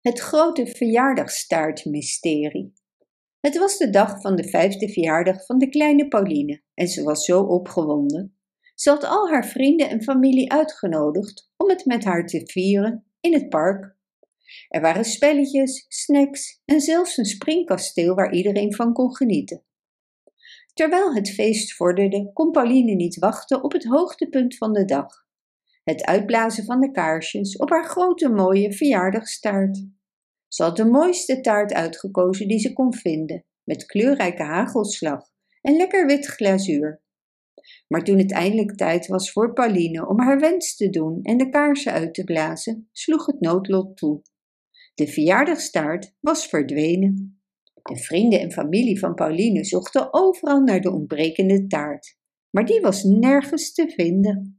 Het grote verjaardagstaartmysterie. Het was de dag van de vijfde verjaardag van de kleine Pauline en ze was zo opgewonden. Ze had al haar vrienden en familie uitgenodigd om het met haar te vieren in het park. Er waren spelletjes, snacks en zelfs een springkasteel waar iedereen van kon genieten. Terwijl het feest vorderde, kon Pauline niet wachten op het hoogtepunt van de dag het uitblazen van de kaarsjes op haar grote mooie verjaardagstaart. Ze had de mooiste taart uitgekozen die ze kon vinden, met kleurrijke hagelslag en lekker wit glazuur. Maar toen het eindelijk tijd was voor Pauline om haar wens te doen en de kaarsen uit te blazen, sloeg het noodlot toe. De verjaardagstaart was verdwenen. De vrienden en familie van Pauline zochten overal naar de ontbrekende taart, maar die was nergens te vinden.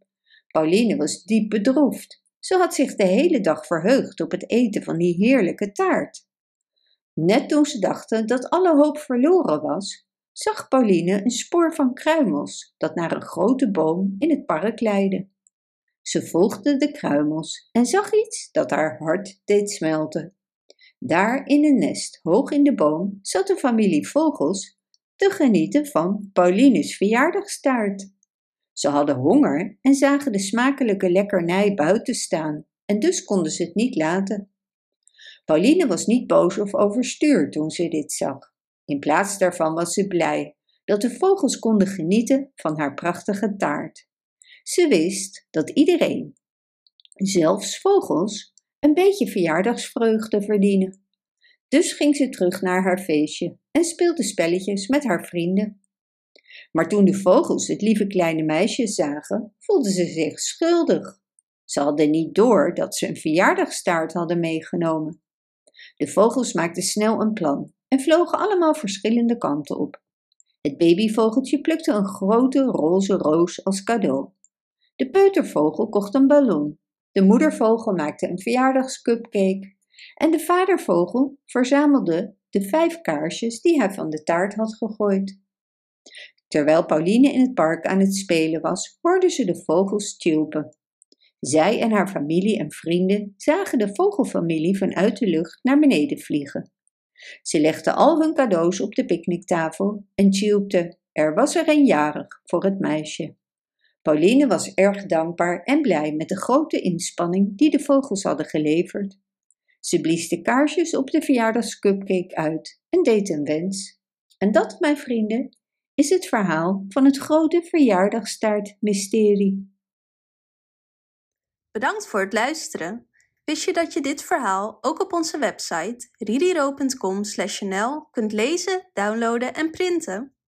Pauline was diep bedroefd. Ze had zich de hele dag verheugd op het eten van die heerlijke taart. Net toen ze dachten dat alle hoop verloren was, zag Pauline een spoor van kruimels dat naar een grote boom in het park leidde. Ze volgde de kruimels en zag iets dat haar hart deed smelten. Daar in een nest, hoog in de boom, zat een familie vogels te genieten van Pauline's verjaardagstaart. Ze hadden honger en zagen de smakelijke lekkernij buiten staan, en dus konden ze het niet laten. Pauline was niet boos of overstuur toen ze dit zag. In plaats daarvan was ze blij dat de vogels konden genieten van haar prachtige taart. Ze wist dat iedereen, zelfs vogels, een beetje verjaardagsvreugde verdienen. Dus ging ze terug naar haar feestje en speelde spelletjes met haar vrienden. Maar toen de vogels het lieve kleine meisje zagen, voelden ze zich schuldig. Ze hadden niet door dat ze een verjaardagstaart hadden meegenomen. De vogels maakten snel een plan en vlogen allemaal verschillende kanten op. Het babyvogeltje plukte een grote roze roos als cadeau. De peutervogel kocht een ballon. De moedervogel maakte een verjaardagscupcake. En de vadervogel verzamelde de vijf kaarsjes die hij van de taart had gegooid. Terwijl Pauline in het park aan het spelen was, hoorde ze de vogels tjilpen. Zij en haar familie en vrienden zagen de vogelfamilie vanuit de lucht naar beneden vliegen. Ze legden al hun cadeaus op de picknicktafel en tjilpten: Er was er een jarig voor het meisje. Pauline was erg dankbaar en blij met de grote inspanning die de vogels hadden geleverd. Ze blies de kaarsjes op de verjaardagscupcake uit en deed een wens. En dat, mijn vrienden, is het verhaal van het grote verjaardagstaartmysterie. Bedankt voor het luisteren. Wist je dat je dit verhaal ook op onze website ririro.com/nl kunt lezen, downloaden en printen?